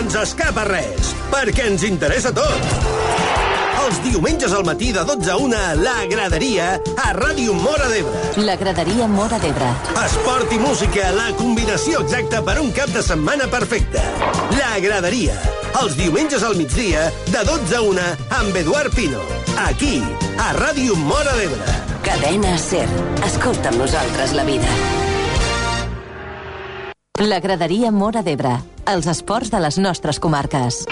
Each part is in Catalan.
se'ns escapa res, perquè ens interessa tot. Els diumenges al matí de 12 a 1, la graderia a Ràdio Mora d'Ebre. La graderia Mora d'Ebre. Esport i música, la combinació exacta per un cap de setmana perfecte. La graderia, els diumenges al migdia, de 12 a 1, amb Eduard Pino. Aquí, a Ràdio Mora d'Ebre. Cadena Ser. Escolta amb nosaltres la vida. La graderia Mora d'Ebre. Els esports de les nostres comarques.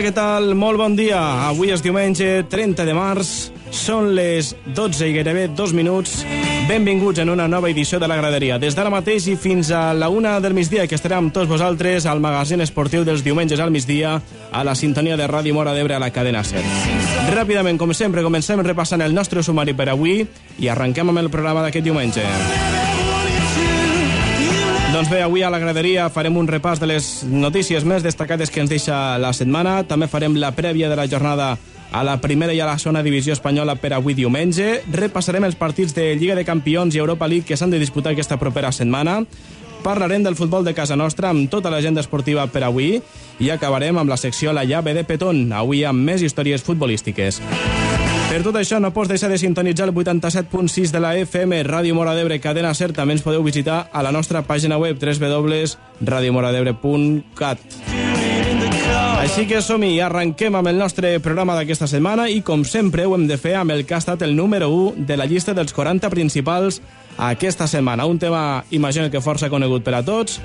Hola, què tal? Molt bon dia. Avui és diumenge 30 de març. Són les 12 i gairebé dos minuts. Benvinguts en una nova edició de la graderia. Des d'ara mateix i fins a la una del migdia que estarem amb tots vosaltres al magazín esportiu dels diumenges al migdia a la sintonia de Ràdio Mora d'Ebre a la cadena SER. Ràpidament, com sempre, comencem repassant el nostre sumari per avui i arrenquem amb el programa d'aquest diumenge. Doncs bé, avui a la graderia farem un repàs de les notícies més destacades que ens deixa la setmana. També farem la prèvia de la jornada a la primera i a la segona divisió espanyola per avui diumenge. Repassarem els partits de Lliga de Campions i Europa League que s'han de disputar aquesta propera setmana. Parlarem del futbol de casa nostra amb tota l'agenda esportiva per avui i acabarem amb la secció La llave de Petón, avui amb més històries futbolístiques. Per tot això, no pots deixar de sintonitzar el 87.6 de la FM, Ràdio Mora d'Ebre, Cadena Ser. També ens podeu visitar a la nostra pàgina web www.radiomoradebre.cat. Així que som-hi, arrenquem amb el nostre programa d'aquesta setmana i, com sempre, ho hem de fer amb el que ha estat el número 1 de la llista dels 40 principals aquesta setmana. Un tema, imagino que força conegut per a tots.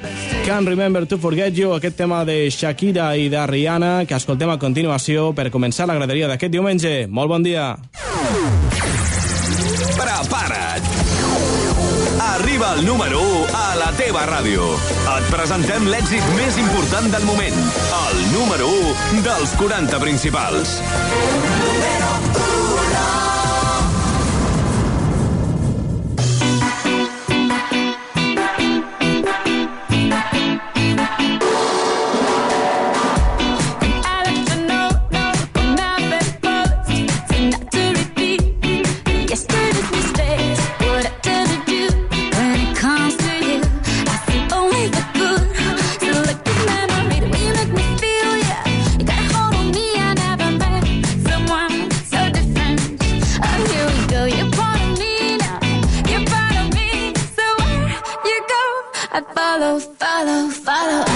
Can't Remember to Forget You, aquest tema de Shakira i de Rihanna, que escoltem a continuació per començar la graderia d'aquest diumenge. Molt bon dia. Prepara't! Arriba el número 1 a la teva ràdio. Et presentem l'èxit més important del moment. El número 1 dels 40 principals. Follow, follow,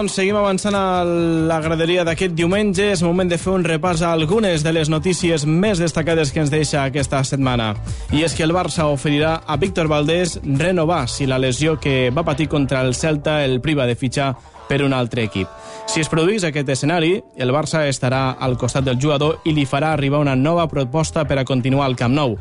doncs seguim avançant a la graderia d'aquest diumenge. És moment de fer un repàs a algunes de les notícies més destacades que ens deixa aquesta setmana. I és que el Barça oferirà a Víctor Valdés renovar si la lesió que va patir contra el Celta el priva de fitxar per un altre equip. Si es produís aquest escenari, el Barça estarà al costat del jugador i li farà arribar una nova proposta per a continuar al Camp Nou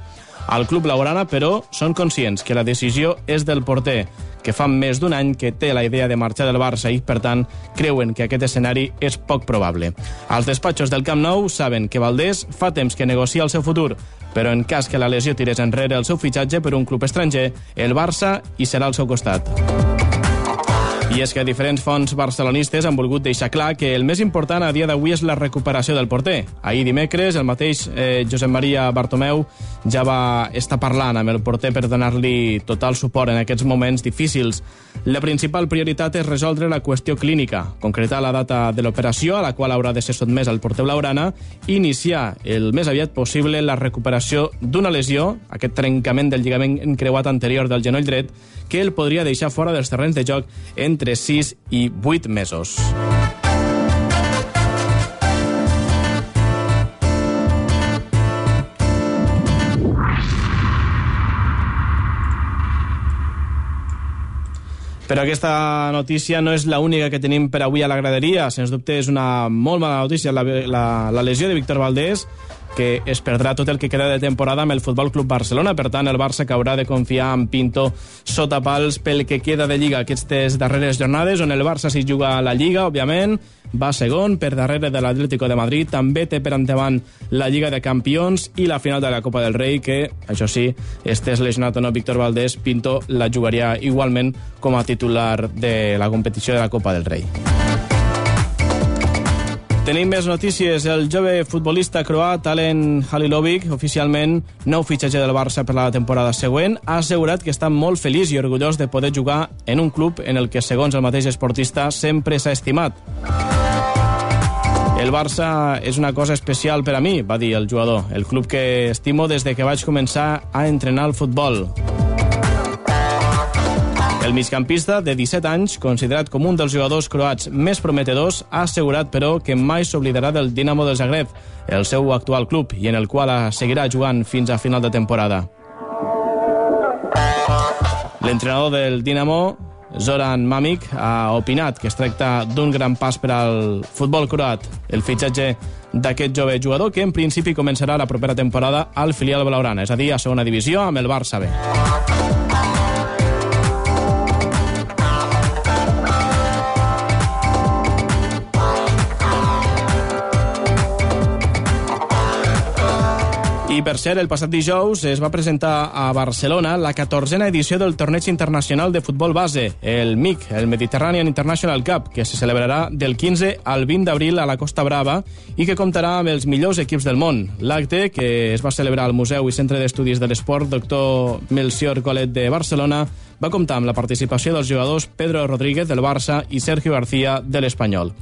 al club laurana, però són conscients que la decisió és del porter, que fa més d'un any que té la idea de marxar del Barça i, per tant, creuen que aquest escenari és poc probable. Els despatxos del Camp Nou saben que Valdés fa temps que negocia el seu futur, però en cas que la lesió tirés enrere el seu fitxatge per un club estranger, el Barça hi serà al seu costat. I és que diferents fonts barcelonistes han volgut deixar clar que el més important a dia d'avui és la recuperació del porter. Ahir dimecres, el mateix eh, Josep Maria Bartomeu ja va estar parlant amb el porter per donar-li total suport en aquests moments difícils. La principal prioritat és resoldre la qüestió clínica, concretar la data de l'operació a la qual haurà de ser sotmès el porter blaugrana i iniciar el més aviat possible la recuperació d'una lesió, aquest trencament del lligament encreuat anterior del genoll dret, que el podria deixar fora dels terrenys de joc entre 6 i 8 mesos. Però aquesta notícia no és l'única que tenim per avui a la graderia. Sens dubte és una molt mala notícia la, la, la lesió de Víctor Valdés, que es perdrà tot el que queda de temporada amb el Futbol Club Barcelona. Per tant, el Barça que haurà de confiar en Pinto sota pals pel que queda de Lliga aquestes darreres jornades, on el Barça s'hi juga a la Lliga, òbviament, va segon per darrere de l'Atlético de Madrid, també té per endavant la Lliga de Campions i la final de la Copa del Rei, que, això sí, estés lesionat o no Víctor Valdés, Pinto la jugaria igualment com a titular de la competició de la Copa del Rei. Tenim més notícies. El jove futbolista croat Alen Halilovic, oficialment nou fitxatge del Barça per la temporada següent, ha assegurat que està molt feliç i orgullós de poder jugar en un club en el que, segons el mateix esportista, sempre s'ha estimat. El Barça és una cosa especial per a mi, va dir el jugador. El club que estimo des de que vaig començar a entrenar el futbol. El migcampista, de 17 anys, considerat com un dels jugadors croats més prometedors, ha assegurat, però, que mai s'oblidarà del Dinamo de Zagreb, el seu actual club, i en el qual seguirà jugant fins a final de temporada. L'entrenador del Dinamo, Zoran Mamic, ha opinat que es tracta d'un gran pas per al futbol croat. El fitxatge d'aquest jove jugador que en principi començarà la propera temporada al filial blaugrana, és a dir, a segona divisió amb el Barça B. I per cert, el passat dijous es va presentar a Barcelona la 14a edició del torneig internacional de futbol base, el MIC, el Mediterranean International Cup, que se celebrarà del 15 al 20 d'abril a la Costa Brava i que comptarà amb els millors equips del món. L'acte, que es va celebrar al Museu i Centre d'Estudis de l'Esport Dr. Melcior Colet de Barcelona, va comptar amb la participació dels jugadors Pedro Rodríguez del Barça i Sergio García de l'Espanyol.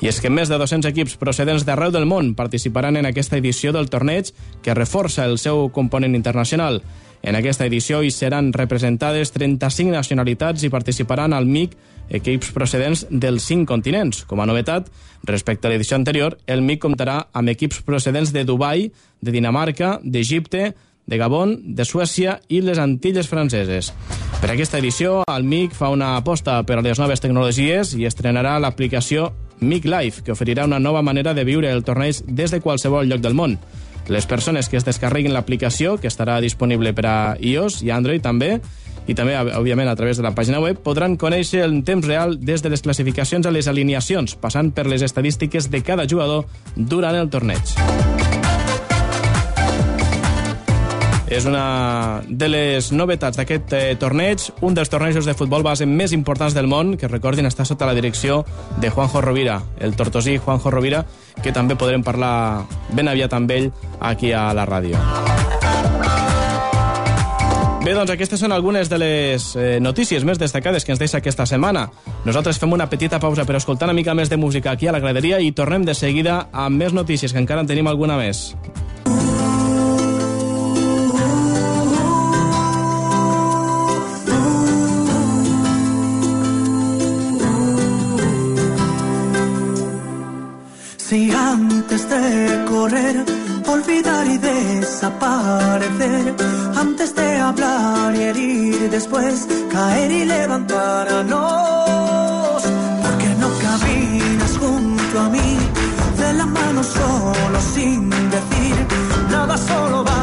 I és que més de 200 equips procedents d'arreu del món participaran en aquesta edició del torneig que reforça el seu component internacional. En aquesta edició hi seran representades 35 nacionalitats i participaran al MIC equips procedents dels 5 continents. Com a novetat, respecte a l'edició anterior, el MIC comptarà amb equips procedents de Dubai, de Dinamarca, d'Egipte, de Gabon, de Suècia i les Antilles franceses. Per aquesta edició, el MIC fa una aposta per a les noves tecnologies i estrenarà l'aplicació MIC Live, que oferirà una nova manera de viure el torneig des de qualsevol lloc del món. Les persones que es descarreguin l'aplicació, que estarà disponible per a iOS i Android també, i també, òbviament, a través de la pàgina web, podran conèixer en temps real des de les classificacions a les alineacions, passant per les estadístiques de cada jugador durant el torneig. És una de les novetats d'aquest eh, torneig, un dels tornejos de futbol base més importants del món, que recordin està sota la direcció de Juanjo Rovira, el tortosí Juanjo Rovira, que també podrem parlar ben aviat amb ell aquí a la ràdio. Bé, doncs aquestes són algunes de les eh, notícies més destacades que ens deixa aquesta setmana. Nosaltres fem una petita pausa per escoltar una mica més de música aquí a la graderia i tornem de seguida amb més notícies, que encara en tenim alguna més. Si antes de correr, olvidar y desaparecer, antes de hablar y herir, después caer y levantarnos, porque no caminas junto a mí, de la mano solo sin decir nada, solo basta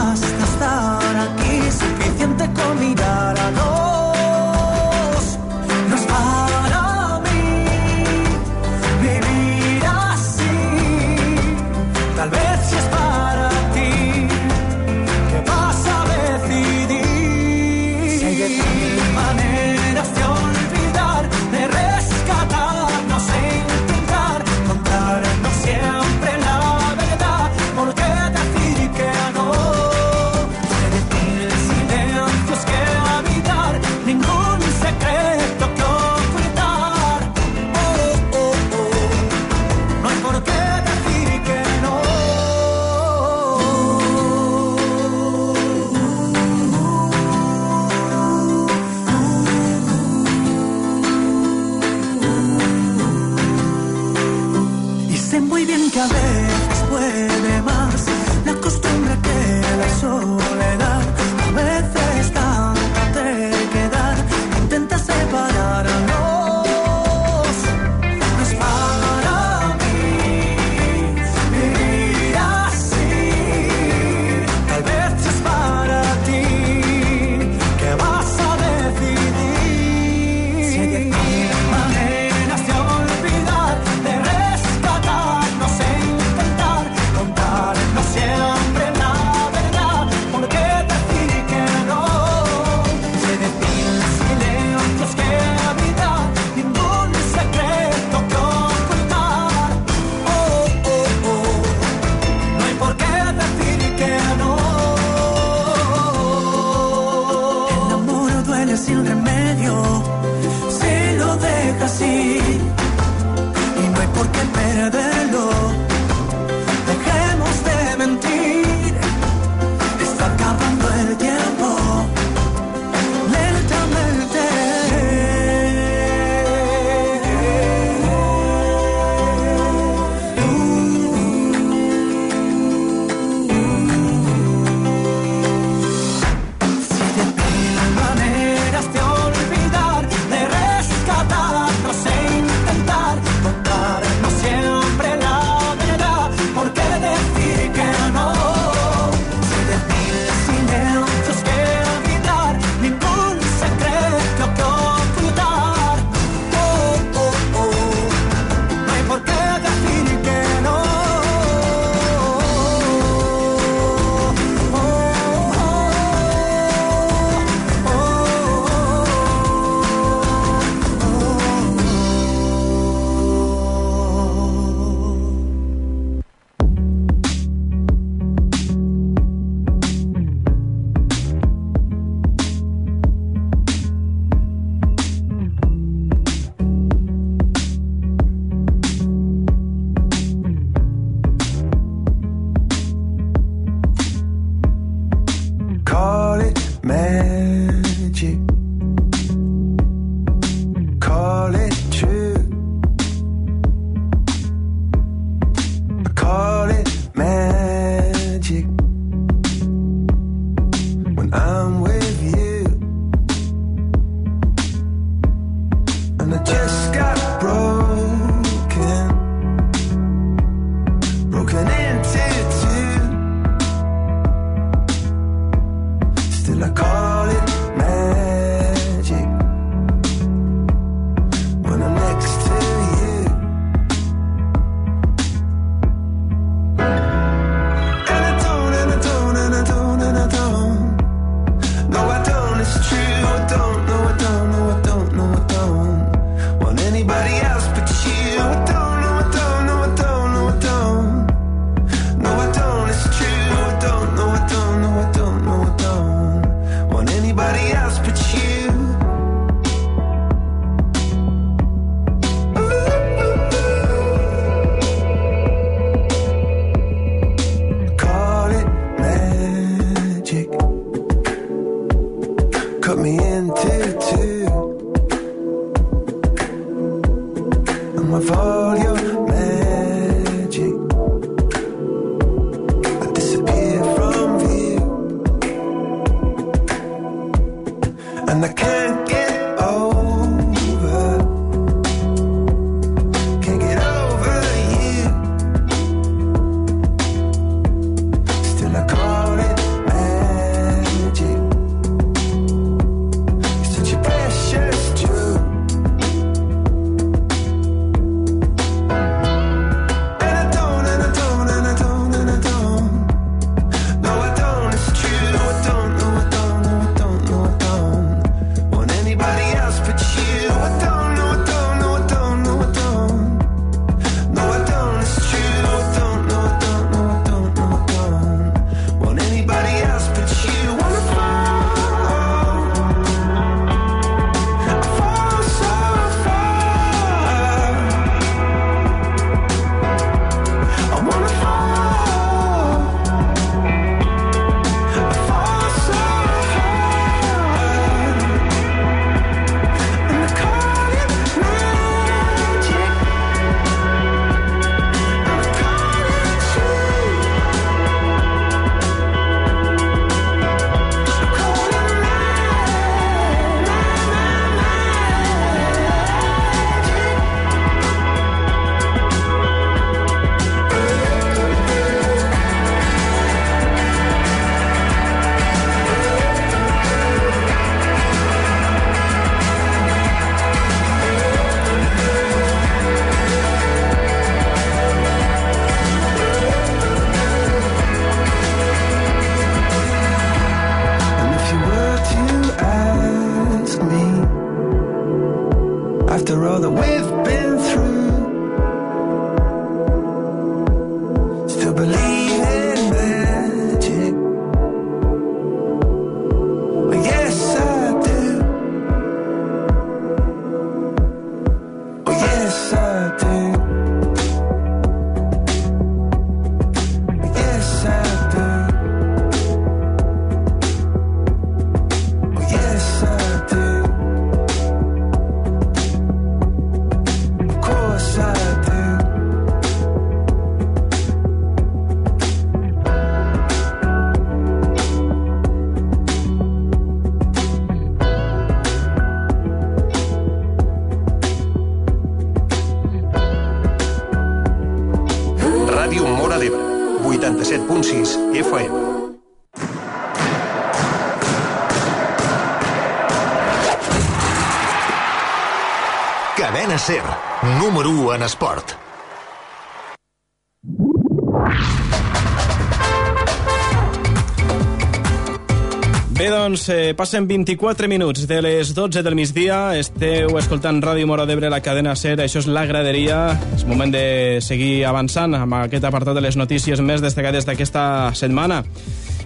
passen 24 minuts de les 12 del migdia. Esteu escoltant Ràdio Mora d'Ebre, la cadena SER. Això és la graderia. És moment de seguir avançant amb aquest apartat de les notícies més destacades d'aquesta setmana.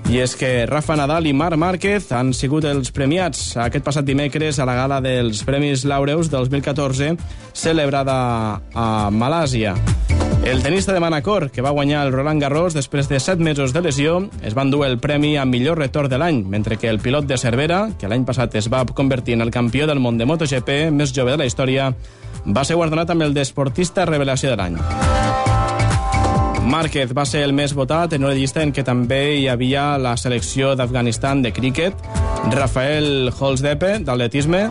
I és que Rafa Nadal i Marc Márquez han sigut els premiats aquest passat dimecres a la gala dels Premis Laureus 2014 celebrada a Malàsia. El tenista de Manacor, que va guanyar el Roland Garros després de 7 mesos de lesió, es va endur el premi a millor retorn de l'any, mentre que el pilot de Cervera, que l'any passat es va convertir en el campió del món de MotoGP més jove de la història, va ser guardonat amb el d'esportista revelació de l'any. Márquez va ser el més votat en una llista en què també hi havia la selecció d'Afganistan de críquet, Rafael Holzdepe d'atletisme,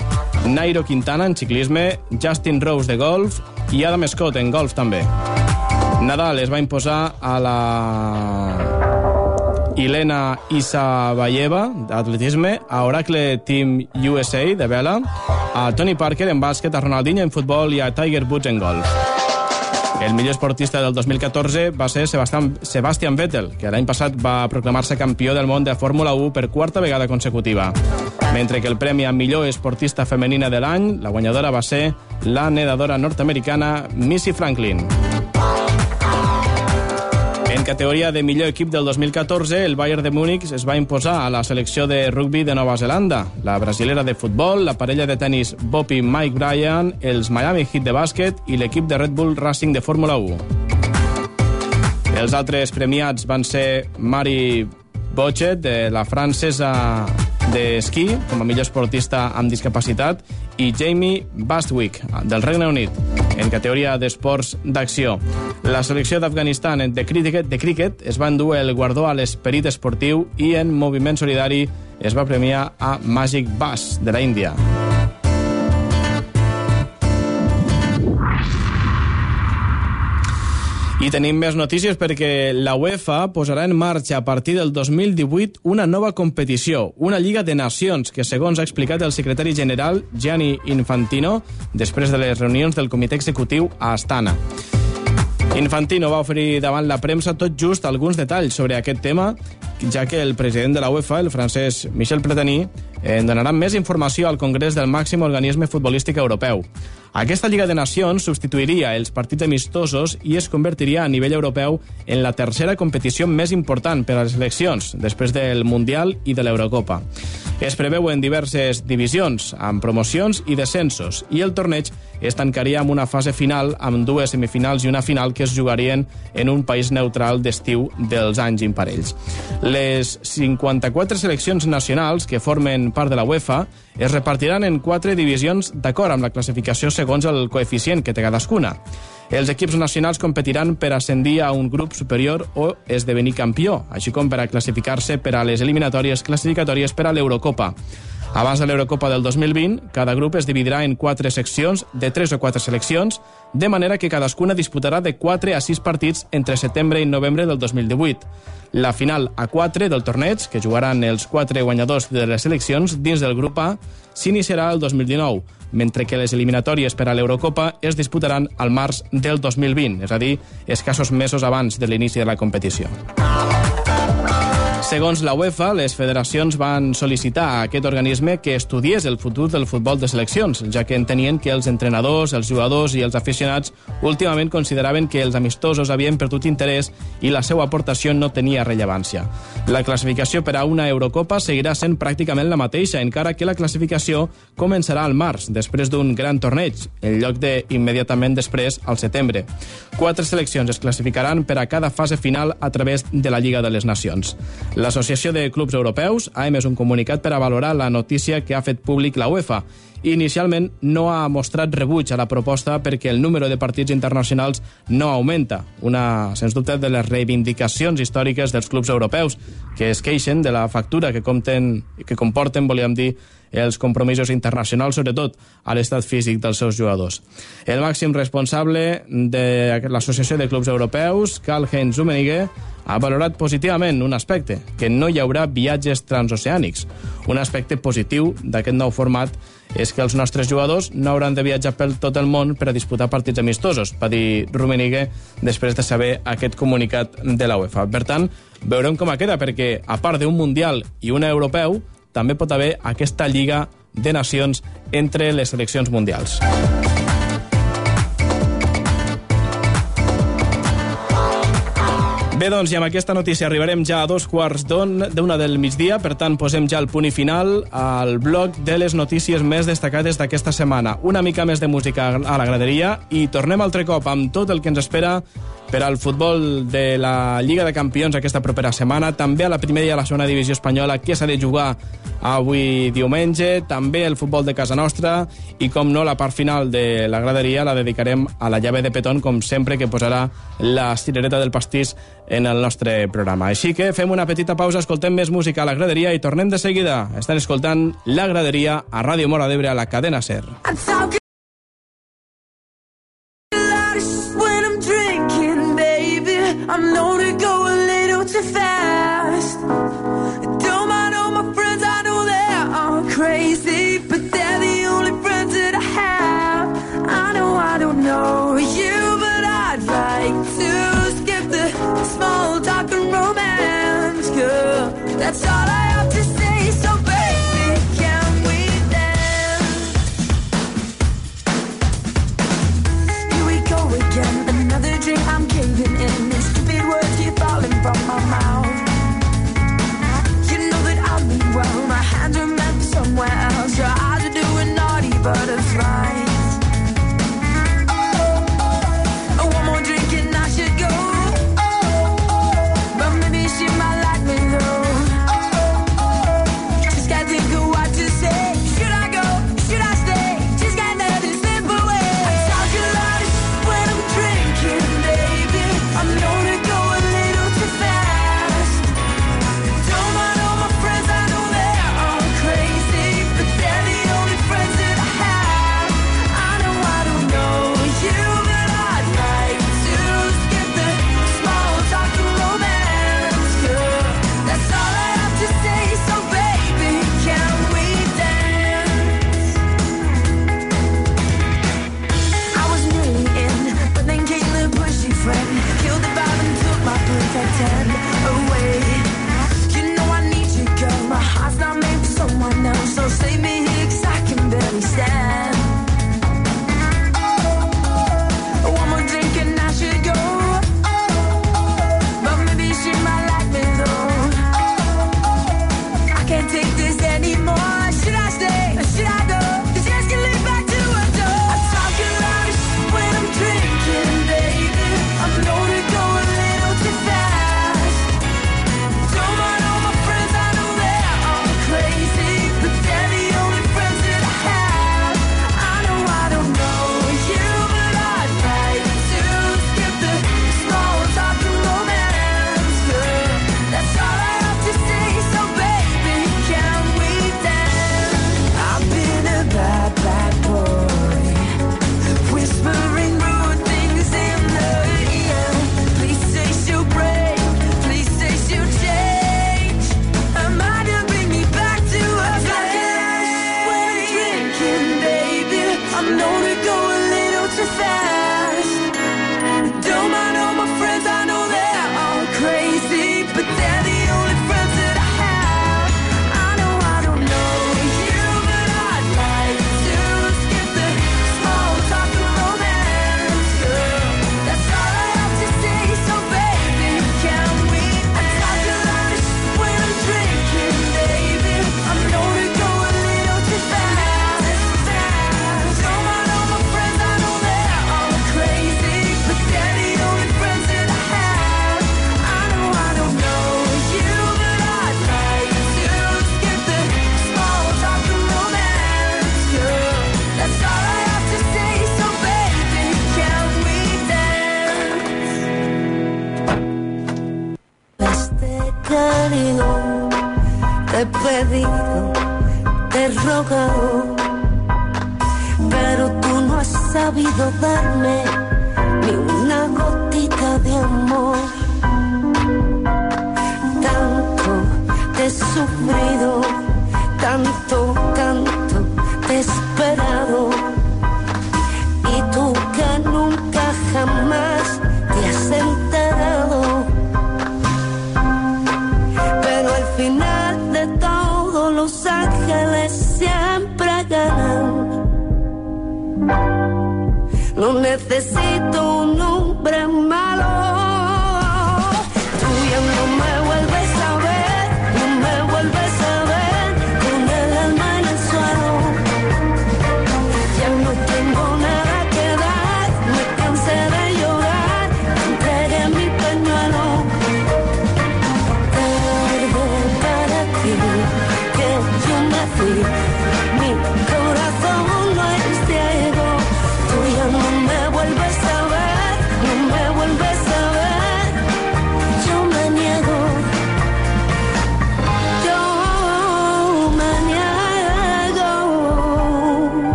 Nairo Quintana en ciclisme, Justin Rose de golf i Adam Scott en golf també. Nadal es va imposar a la Ilena Isabayeva d'atletisme, a Oracle Team USA de vela, a Tony Parker en bàsquet, a Ronaldinho en futbol i a Tiger Woods en golf. El millor esportista del 2014 va ser Sebastian, Sebastian Vettel, que l'any passat va proclamar-se campió del món de Fórmula 1 per quarta vegada consecutiva. Mentre que el premi a millor esportista femenina de l'any, la guanyadora va ser la nedadora nord-americana Missy Franklin. Categoria de millor equip del 2014, el Bayern de Múnich es va imposar a la selecció de rugby de Nova Zelanda, la brasilera de futbol, la parella de tennis Bob Mike Bryan, els Miami Heat de bàsquet i l'equip de Red Bull Racing de Fórmula 1. Els altres premiats van ser Mari Bochet, de la francesa d'esquí, com a millor esportista amb discapacitat, i Jamie Bastwick, del Regne Unit, en categoria d'esports d'acció. La selecció d'Afganistan de críquet, de críquet es va endur el guardó a l'esperit esportiu i en moviment solidari es va premiar a Magic Bass, de la Índia. I tenim més notícies perquè la UEFA posarà en marxa a partir del 2018 una nova competició, una Lliga de Nacions, que segons ha explicat el secretari general Gianni Infantino després de les reunions del comitè executiu a Astana. Infantino va oferir davant la premsa tot just alguns detalls sobre aquest tema, ja que el president de la UEFA, el francès Michel Platini, en donarà més informació al Congrés del màxim organisme futbolístic europeu. Aquesta Lliga de Nacions substituiria els partits amistosos i es convertiria a nivell europeu en la tercera competició més important per a les seleccions, després del Mundial i de l'Eurocopa. Es preveuen diverses divisions, amb promocions i descensos, i el torneig es tancaria amb una fase final amb dues semifinals i una final que es jugarien en un país neutral d'estiu dels anys imparells. Les 54 seleccions nacionals que formen part de la UEFA es repartiran en quatre divisions d'acord amb la classificació segons el coeficient que té cadascuna. Els equips nacionals competiran per ascendir a un grup superior o esdevenir campió, així com per a classificar-se per a les eliminatòries classificatòries per a l'Eurocopa. Abans de l'Eurocopa del 2020, cada grup es dividirà en quatre seccions de 3 o 4 seleccions, de manera que cadascuna disputarà de 4 a 6 partits entre setembre i novembre del 2018. La final a 4 del torneig, que jugaran els 4 guanyadors de les seleccions dins del grup A, s'iniciarà el 2019, mentre que les eliminatòries per a l'Eurocopa es disputaran al març del 2020, és a dir, escassos mesos abans de l'inici de la competició. Segons la UEFA, les federacions van sol·licitar a aquest organisme que estudiés el futur del futbol de seleccions, ja que entenien que els entrenadors, els jugadors i els aficionats últimament consideraven que els amistosos havien perdut interès i la seva aportació no tenia rellevància. La classificació per a una Eurocopa seguirà sent pràcticament la mateixa, encara que la classificació començarà al març, després d'un gran torneig, en lloc de immediatament després, al setembre. Quatre seleccions es classificaran per a cada fase final a través de la Lliga de les Nacions. L'Associació de Clubs Europeus ha emès un comunicat per a valorar la notícia que ha fet públic la UEFA. Inicialment no ha mostrat rebuig a la proposta perquè el número de partits internacionals no augmenta, una, sens dubte, de les reivindicacions històriques dels clubs europeus, que es queixen de la factura que, compten, que comporten, volíem dir, els compromisos internacionals, sobretot a l'estat físic dels seus jugadors. El màxim responsable de l'Associació de Clubs Europeus, Karl-Heinz Rummenigge, ha valorat positivament un aspecte, que no hi haurà viatges transoceànics. Un aspecte positiu d'aquest nou format és que els nostres jugadors no hauran de viatjar pel tot el món per a disputar partits amistosos, va dir Rummenigge després de saber aquest comunicat de la UEFA. Per tant, veurem com queda, perquè a part d'un Mundial i un Europeu, també pot haver aquesta Lliga de Nacions entre les seleccions mundials. Bé, doncs, i amb aquesta notícia arribarem ja a dos quarts d'una del migdia, per tant, posem ja el punt i final al bloc de les notícies més destacades d'aquesta setmana. Una mica més de música a la graderia i tornem altre cop amb tot el que ens espera per al futbol de la Lliga de Campions aquesta propera setmana, també a la primera i a la segona divisió espanyola que s'ha de jugar avui diumenge, també el futbol de casa nostra i, com no, la part final de la graderia la dedicarem a la llave de petón, com sempre, que posarà la cirereta del pastís en el nostre programa. Així que fem una petita pausa, escoltem més música a la graderia i tornem de seguida. Estan escoltant La Graderia a Ràdio Mora d'Ebre a la cadena SER. I'm known to go a little too fast. but can't take this anymore. pedido, te he rogado, pero tú no has sabido darme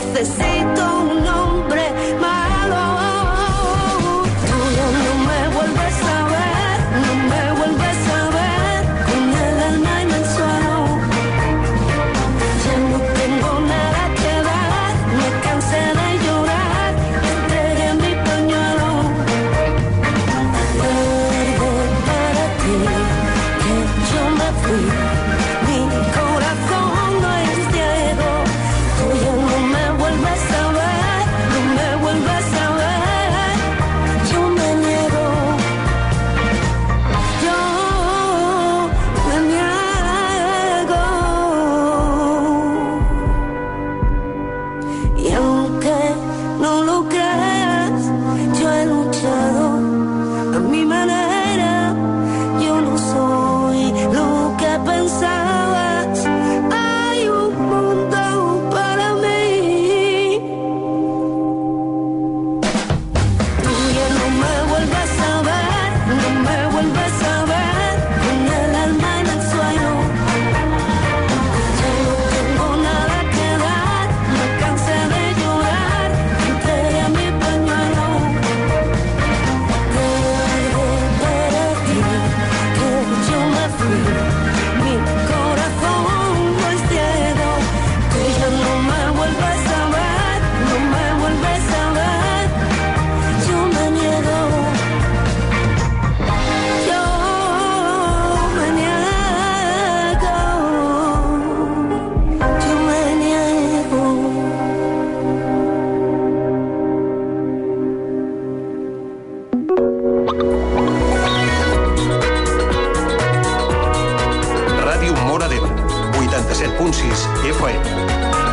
necesito 107.6 FM.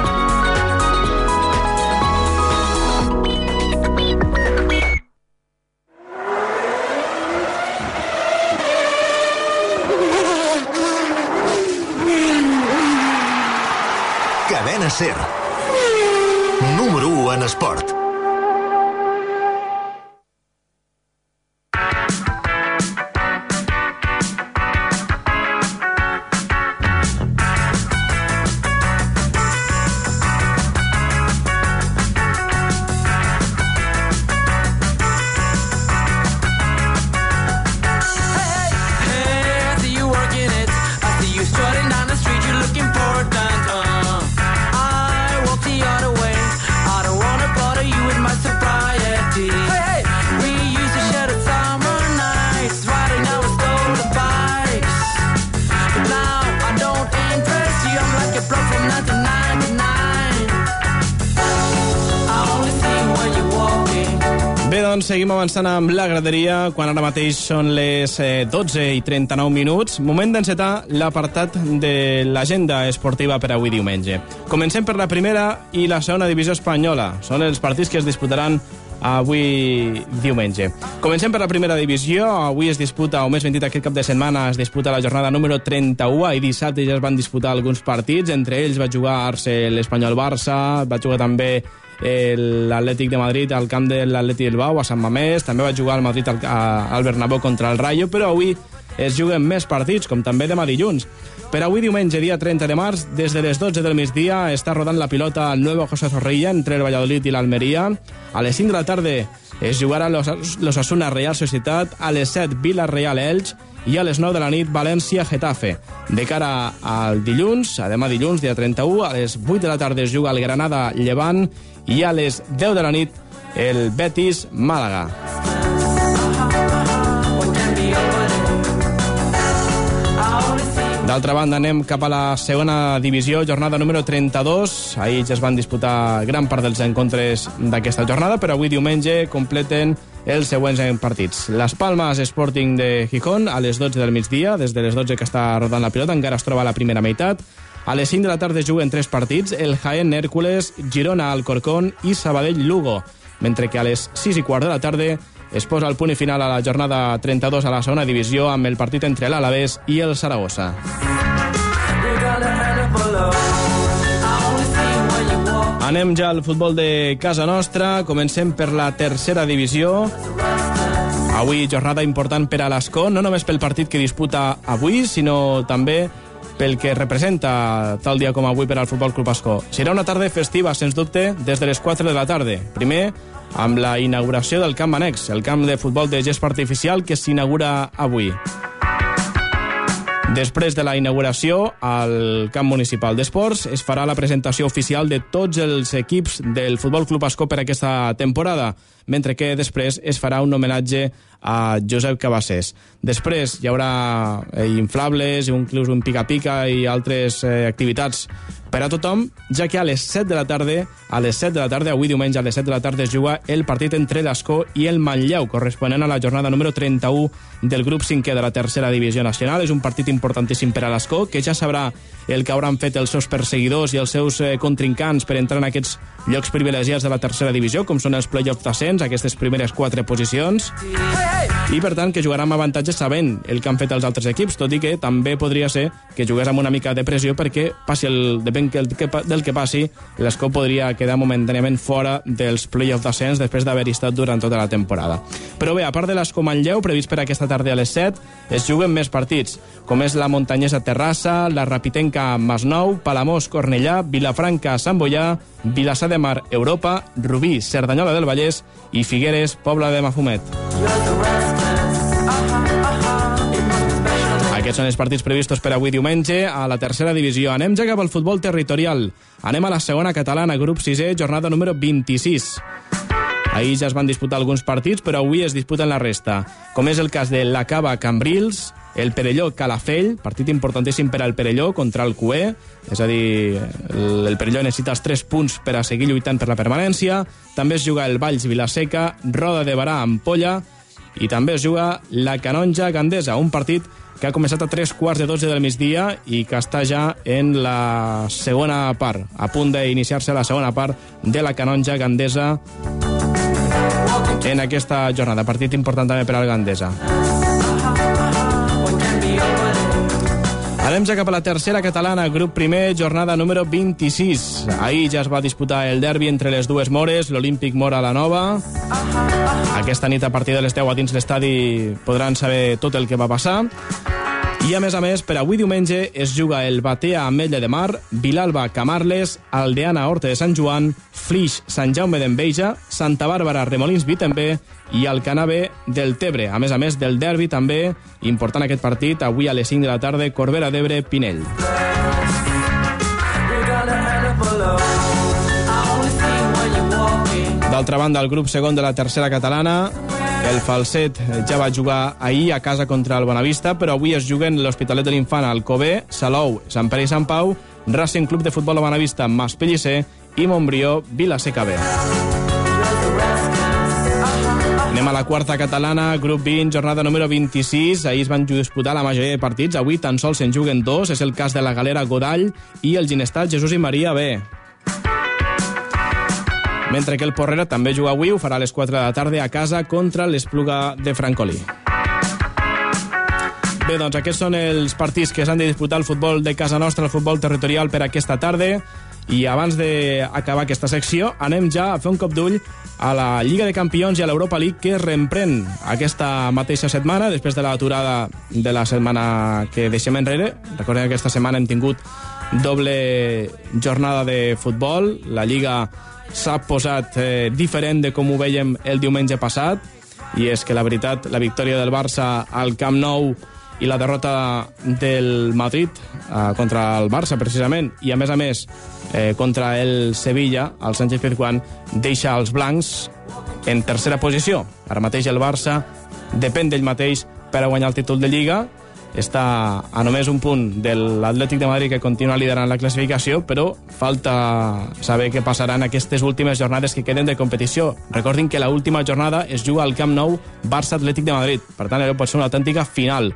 Seguim avançant amb la graderia, quan ara mateix són les eh, 12 i 39 minuts. Moment d'encetar l'apartat de l'agenda esportiva per avui diumenge. Comencem per la primera i la segona divisió espanyola. Són els partits que es disputaran avui diumenge. Comencem per la primera divisió. Avui es disputa, o més ben dit, aquest cap de setmana es disputa la jornada número 31. Ahir dissabte ja es van disputar alguns partits. Entre ells va jugar-se l'Espanyol-Barça, va jugar també l'Atlètic de Madrid al camp de l'Atlètic Bilbao, a Sant Mamés, també va jugar el Madrid al, a, al Bernabéu contra el Rayo, però avui es juguen més partits, com també demà dilluns. Per avui diumenge, dia 30 de març, des de les 12 del migdia, està rodant la pilota al Nuevo José Zorrilla entre el Valladolid i l'Almeria. A les 5 de la tarda es jugarà l'Osasuna Real Societat, a les 7 Vila Real Elx i a les 9 de la nit València-Getafe. De cara al dilluns, a demà dilluns, dia 31, a les 8 de la tarda es juga el Granada-Llevant i a les 10 de la nit el Betis-Màlaga. D'altra banda, anem cap a la segona divisió, jornada número 32. Ahir ja es van disputar gran part dels encontres d'aquesta jornada, però avui diumenge completen els següents partits. Las Palmas Sporting de Gijón a les 12 del migdia, des de les 12 que està rodant la pilota, encara es troba a la primera meitat. A les 5 de la tarda juguen tres partits, el Jaén Hércules, Girona Alcorcón i Sabadell Lugo, mentre que a les 6 i quart de la tarda es posa el punt final a la jornada 32 a la segona divisió amb el partit entre l'Alavés i el Saragossa. Anem ja al futbol de casa nostra. Comencem per la tercera divisió. Avui jornada important per a l'Escó, no només pel partit que disputa avui, sinó també pel que representa tal dia com avui per al Futbol Club Escó. Serà una tarda festiva, sens dubte, des de les 4 de la tarda. Primer, amb la inauguració del camp annex, el camp de futbol de gespa artificial que s'inaugura avui. Després de la inauguració al camp municipal d'esports es farà la presentació oficial de tots els equips del Futbol Club Escó per aquesta temporada, mentre que després es farà un homenatge a Josep Cabassés. Després hi haurà eh, inflables, inclús un pica-pica i altres eh, activitats per a tothom, ja que a les 7 de la tarda, a les 7 de la tarda, avui diumenge a les 7 de la tarda es juga el partit entre l'Escó i el Manlleu, corresponent a la jornada número 31 del grup 5è de la tercera divisió nacional. És un partit importantíssim per a l'Escó, que ja sabrà el que hauran fet els seus perseguidors i els seus eh, contrincants per entrar en aquests llocs privilegiats de la tercera divisió, com són els play-offs d'ascens, aquestes primeres quatre posicions, i per tant que jugarà amb avantatge sabent el que han fet els altres equips, tot i que també podria ser que jugués amb una mica de pressió perquè passi el, depèn que el, que, del que passi, l'Escó podria quedar momentàniament fora dels play-offs d'ascens després d'haver estat durant tota la temporada. Però bé, a part de l'Escó Manlleu, previst per aquesta tarda a les 7, es juguen més partits, com és la Muntanyesa Terrassa, la Rapitenca Masnou, Palamós Cornellà, Vilafranca Sant Boià, Vilassar de Mar Europa, Rubí Cerdanyola del Vallès i Figueres Pobla de Mafumet. Aquests són els partits previstos per avui diumenge a la tercera divisió. Anem ja cap al futbol territorial. Anem a la segona catalana, grup 6è, jornada número 26. Ahir ja es van disputar alguns partits, però avui es disputen la resta, com és el cas de la Cava Cambrils, el Perelló Calafell, partit importantíssim per al Perelló contra el Cué, és a dir, el, el Perelló necessita els 3 punts per a seguir lluitant per la permanència, també es juga el Valls Vilaseca, Roda de Barà Ampolla, i també es juga la Canonja Gandesa, un partit que ha començat a 3 quarts de 12 del migdia i que està ja en la segona part, a punt d'iniciar-se la segona part de la Canonja Gandesa en aquesta jornada. Partit important també per al Gandesa. Anem ja cap a la tercera catalana, grup primer, jornada número 26. Ahir ja es va disputar el derbi entre les dues Mores, l'Olímpic Mora la Nova. Aquesta nit, a partir de les 10 a dins l'estadi, podran saber tot el que va passar. I a més a més, per avui diumenge es juga el Batea Ametlla de Mar, Vilalba Camarles, Aldeana Horta de Sant Joan, Flix Sant Jaume d'Enveja, Santa Bàrbara Remolins Vitembé i el Canave del Tebre. A més a més del derbi també, important aquest partit, avui a les 5 de la tarda, Corbera d'Ebre, Pinell. D'altra banda, el grup segon de la tercera catalana, el Falset ja va jugar ahir a casa contra el Bonavista, però avui es juguen l'Hospitalet de l'Infant, Alcobé, Salou, Sant Pere i Sant Pau, Racing Club de Futbol de Bonavista, Maspellicer i Montbrió, Vilaseca B. Anem a la quarta catalana, grup 20, jornada número 26. Ahir es van disputar la majoria de partits. Avui tan sols se'n juguen dos. És el cas de la Galera Godall i el Ginestat Jesús i Maria B. Mentre que el Porrera també juga avui, ho farà a les 4 de la tarda a casa contra l'Espluga de Francolí. Bé, doncs aquests són els partits que s'han de disputar el futbol de casa nostra, el futbol territorial per aquesta tarda. I abans d'acabar aquesta secció, anem ja a fer un cop d'ull a la Lliga de Campions i a l'Europa League que reemprèn aquesta mateixa setmana, després de l'aturada de la setmana que deixem enrere. Recordem que aquesta setmana hem tingut doble jornada de futbol. La Lliga s'ha posat eh, diferent de com ho veiem el diumenge passat, i és que la veritat, la victòria del Barça al Camp Nou i la derrota del Madrid eh, contra el Barça, precisament, i a més a més eh, contra el Sevilla, el Sánchez Pizjuán deixa els blancs en tercera posició. Ara mateix el Barça depèn d'ell mateix per a guanyar el títol de Lliga, està a només un punt de l'Atlètic de Madrid que continua liderant la classificació, però falta saber què passarà en aquestes últimes jornades que queden de competició. Recordin que la última jornada es juga al Camp Nou Barça-Atlètic de Madrid, per tant, allò pot ser una autèntica final.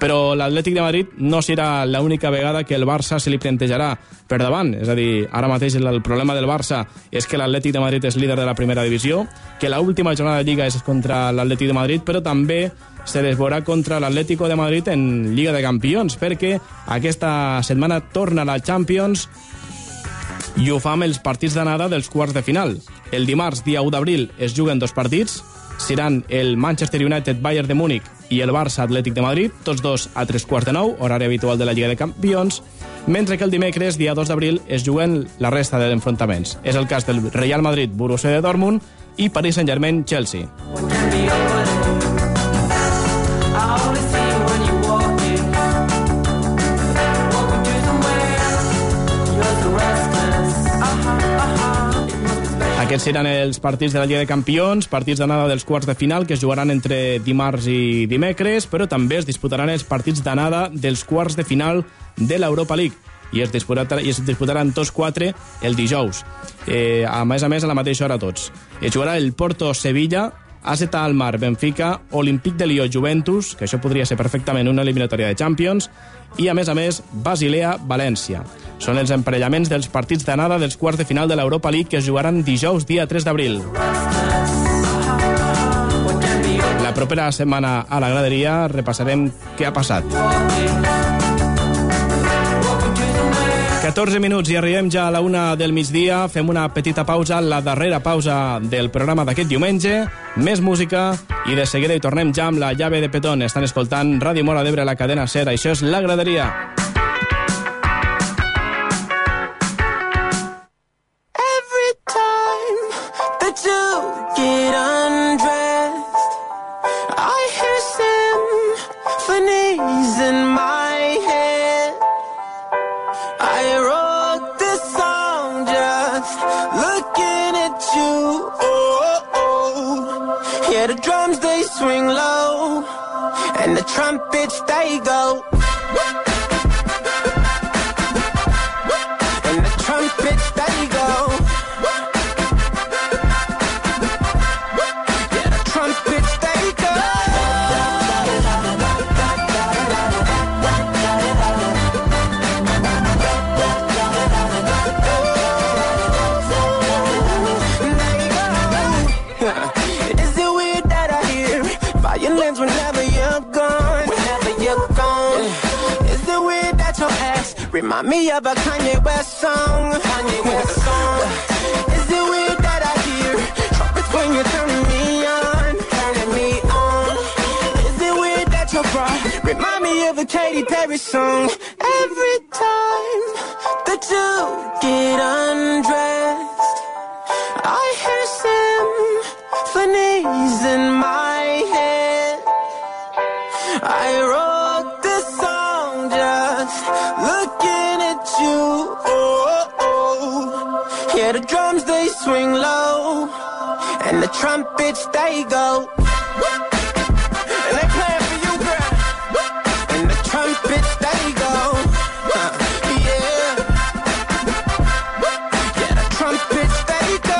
Però l'Atlètic de Madrid no serà l'única vegada que el Barça se li plantejarà per davant. És a dir, ara mateix el, problema del Barça és que l'Atlètic de Madrid és líder de la primera divisió, que la última jornada de Lliga és contra l'Atlètic de Madrid, però també se les veurà contra l'Atlético de Madrid en Lliga de Campions, perquè aquesta setmana torna la Champions i ho fa amb els partits d'anada dels quarts de final. El dimarts, dia 1 d'abril, es juguen dos partits, seran el Manchester United Bayern de Múnich i el Barça Atlètic de Madrid, tots dos a tres quarts de nou, horari habitual de la Lliga de Campions, mentre que el dimecres, dia 2 d'abril, es juguen la resta de enfrontaments. És el cas del Real Madrid Borussia de Dortmund i Paris Saint-Germain Aquests seran els partits de la Lliga de Campions, partits d'anada dels quarts de final que es jugaran entre dimarts i dimecres, però també es disputaran els partits d'anada dels quarts de final de l'Europa League i es, disputaran, i es disputaran tots quatre el dijous. Eh, a més a més, a la mateixa hora tots. Es jugarà el Porto-Sevilla, AZ Almar, Benfica, Olímpic de Lió, Juventus, que això podria ser perfectament una eliminatòria de Champions, i a més a més, Basilea, València. Són els emparellaments dels partits d'anada dels quarts de final de l'Europa League que es jugaran dijous, dia 3 d'abril. La propera setmana a la graderia repassarem què ha passat. 14 minuts i arribem ja a la una del migdia. Fem una petita pausa, la darrera pausa del programa d'aquest diumenge. Més música i de seguida hi tornem ja amb la llave de petón. Estan escoltant Ràdio Mora d'Ebre, la cadena SER. Això és La Graderia. Swing low, and the trumpets they go. And the trumpets remind me of a Kanye West song? Kanye West song. Is it weird that I hear trumpets when you're turning me on? Turning me on. Is it weird that your bra remind me of a Katy Perry song? bitch, they go. And they playing for you, girl. And the Trump bitch, they go. Uh, yeah. Yeah, the they go.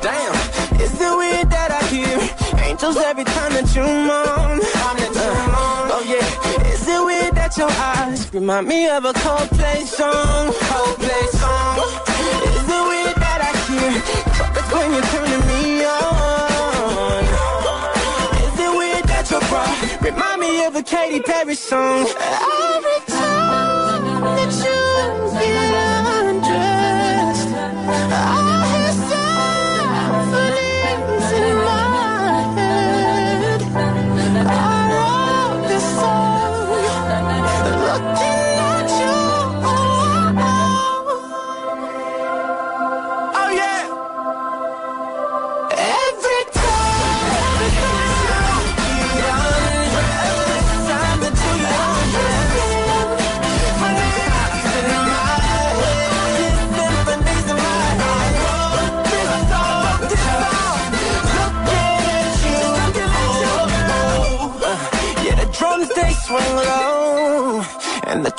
Damn, it's weird that I hear angels every time that you move. your eyes remind me of a Coldplay song. Coldplay song. Is the way that I hear? It's when you're turning me on. Is it weird that your bra remind me of a Katy Perry song? I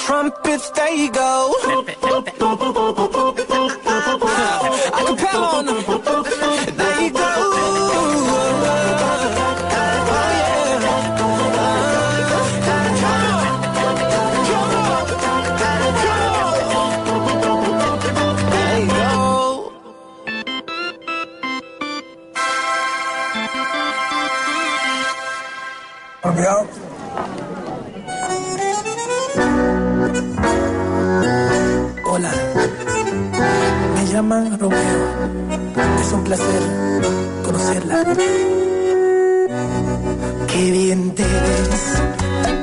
trumpets they go. es un placer conocerla. Qué bien te ves,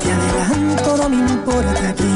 te adelanto, no me importa que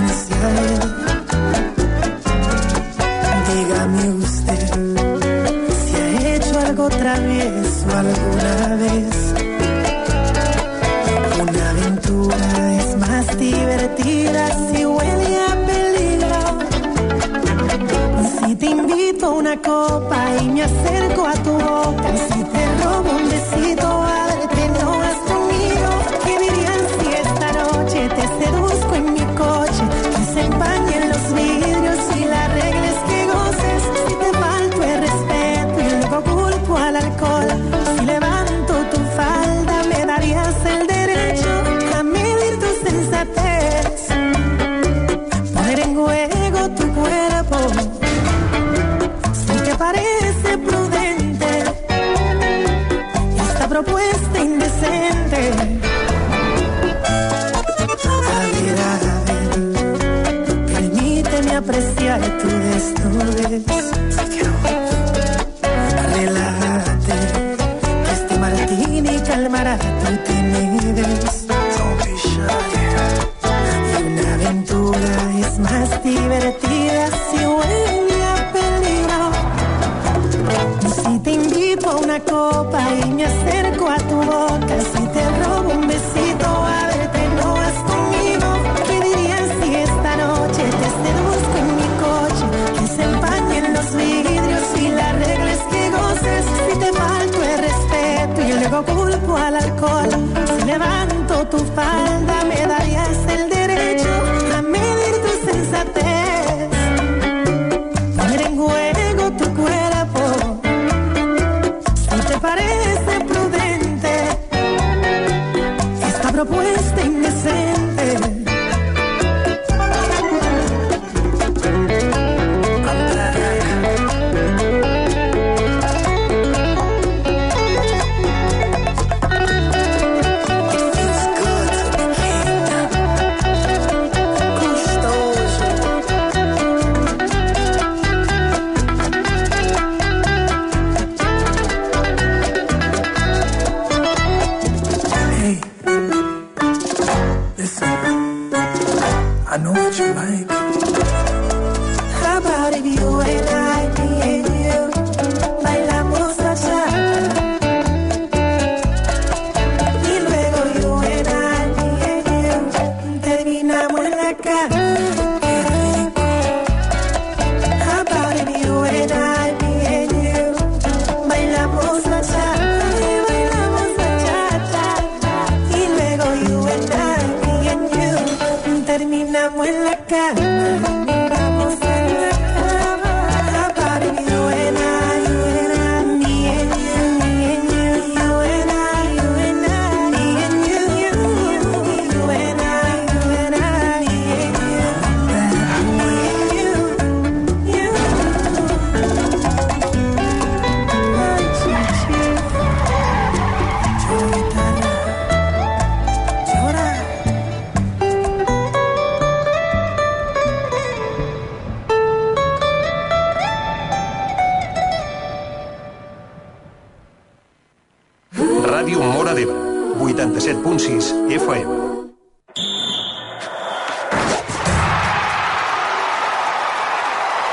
87.6 FM.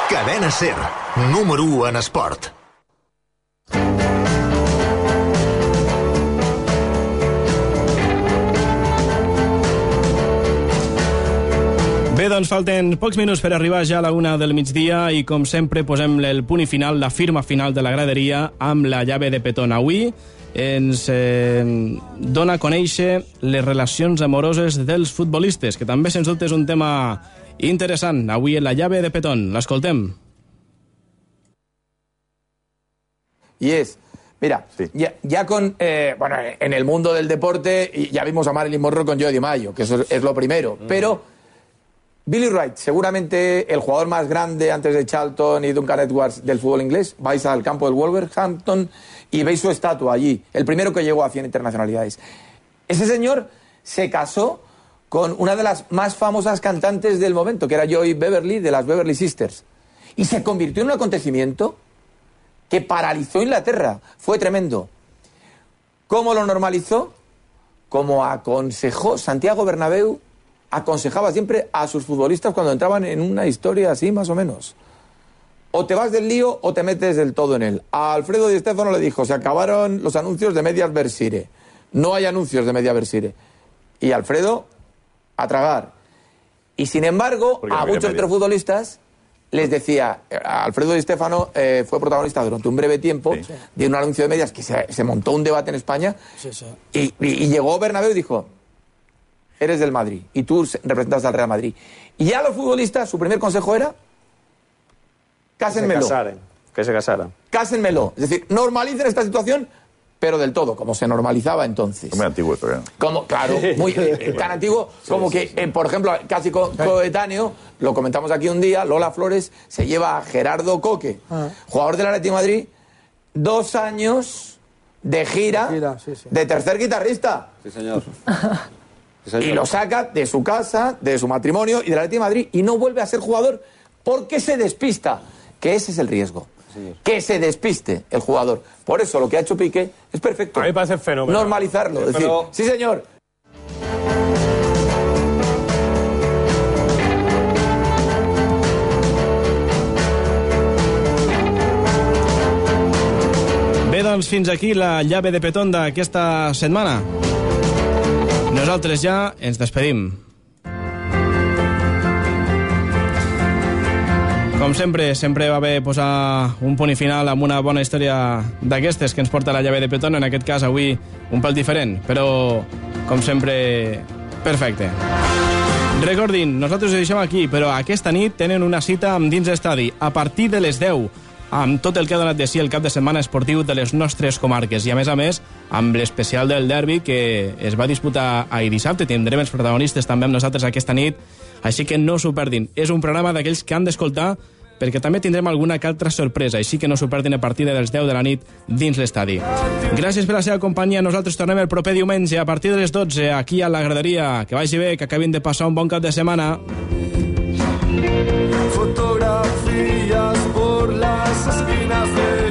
Cadena Ser, número 1 en esport. Bé, doncs falten pocs minuts per arribar ja a la una del migdia i com sempre posem el punt i final, la firma final de la graderia amb la llave de petón. Avui ens eh, dona a conèixer les relacions amoroses dels futbolistes, que també, sens dubte, és un tema interessant. Avui en la llave de petón. L'escoltem. Y es, mira, ya, ya con, eh, bueno, en el mundo del deporte ya vimos a Marilyn Monroe con Joe Mayo, que eso es, es lo primero, pero Billy Wright, seguramente el jugador más grande antes de Charlton y Duncan Edwards del fútbol inglés, vais al campo del Wolverhampton y veis su estatua allí, el primero que llegó a 100 internacionalidades. Ese señor se casó con una de las más famosas cantantes del momento, que era Joy Beverly, de las Beverly Sisters. Y se convirtió en un acontecimiento que paralizó Inglaterra. Fue tremendo. ¿Cómo lo normalizó? Como aconsejó Santiago Bernabéu, aconsejaba siempre a sus futbolistas cuando entraban en una historia así, más o menos. O te vas del lío o te metes del todo en él. A Alfredo Di Stefano le dijo, se acabaron los anuncios de Medias Versire. No hay anuncios de Media Versire. Y Alfredo, a tragar. Y sin embargo, Porque a muchos medias. otros futbolistas les decía, eh, Alfredo Di Stefano eh, fue protagonista durante un breve tiempo de un anuncio de medias que se, se montó un debate en España y, y- y llegó Bernabéu y dijo, eres del Madrid y tú se- representas al Real Madrid. Y ya los futbolistas, su primer consejo era, cásenmelo. Que se casaran. Que se casaran. Cásenmelo. Es decir, normalicen esta situación, pero del todo, como se normalizaba entonces. Muy antiguo esto, ¿eh? Como, claro, muy eh, tan antiguo como que, eh, por ejemplo, casi co- coetáneo, lo comentamos aquí un día, Lola Flores se lleva a Gerardo Coque, jugador del Atlético de Madrid, dos años de gira, de tercer guitarrista. Sí, señor. Y lo saca de su casa, de su matrimonio y del Atlético de Madrid y no vuelve a ser jugador porque se despista. Que ese es el riesgo. Que se despiste el jugador. Por eso lo que ha hecho Piqué es perfecto. A mí me parece fenómeno. Normalizarlo. Sí, decir, pero- sí, señor. Bé, doncs fins aquí la llave de petón d'aquesta setmana. Nosaltres ja ens despedim. Com sempre, sempre va bé posar un punt i final amb una bona història d'aquestes que ens porta la llave de petón, en aquest cas avui un pèl diferent, però com sempre, perfecte. Recordin, nosaltres ho deixem aquí, però aquesta nit tenen una cita amb dins estadi, a partir de les 10, amb tot el que ha donat de si el cap de setmana esportiu de les nostres comarques. I a més a més, amb l'especial del derbi que es va disputar ahir dissabte. Tindrem els protagonistes també amb nosaltres aquesta nit, així que no s'ho perdin. És un programa d'aquells que han d'escoltar perquè també tindrem alguna que altra sorpresa, així que no s'ho perdin a partir de les 10 de la nit dins l'estadi. Gràcies per la seva companyia. Nosaltres tornem el proper diumenge a partir de les 12 aquí a la graderia. Que vagi bé, que acabin de passar un bon cap de setmana. Fotografías por las esquinas de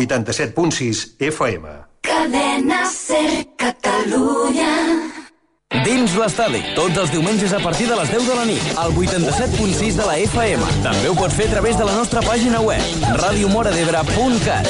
87.6 FM. Cadena Ser Catalunya. Dins l'estadi, tots els diumenges a partir de les 10 de la nit, al 87.6 de la FM. També ho pots fer a través de la nostra pàgina web, radiomoradebre.cat.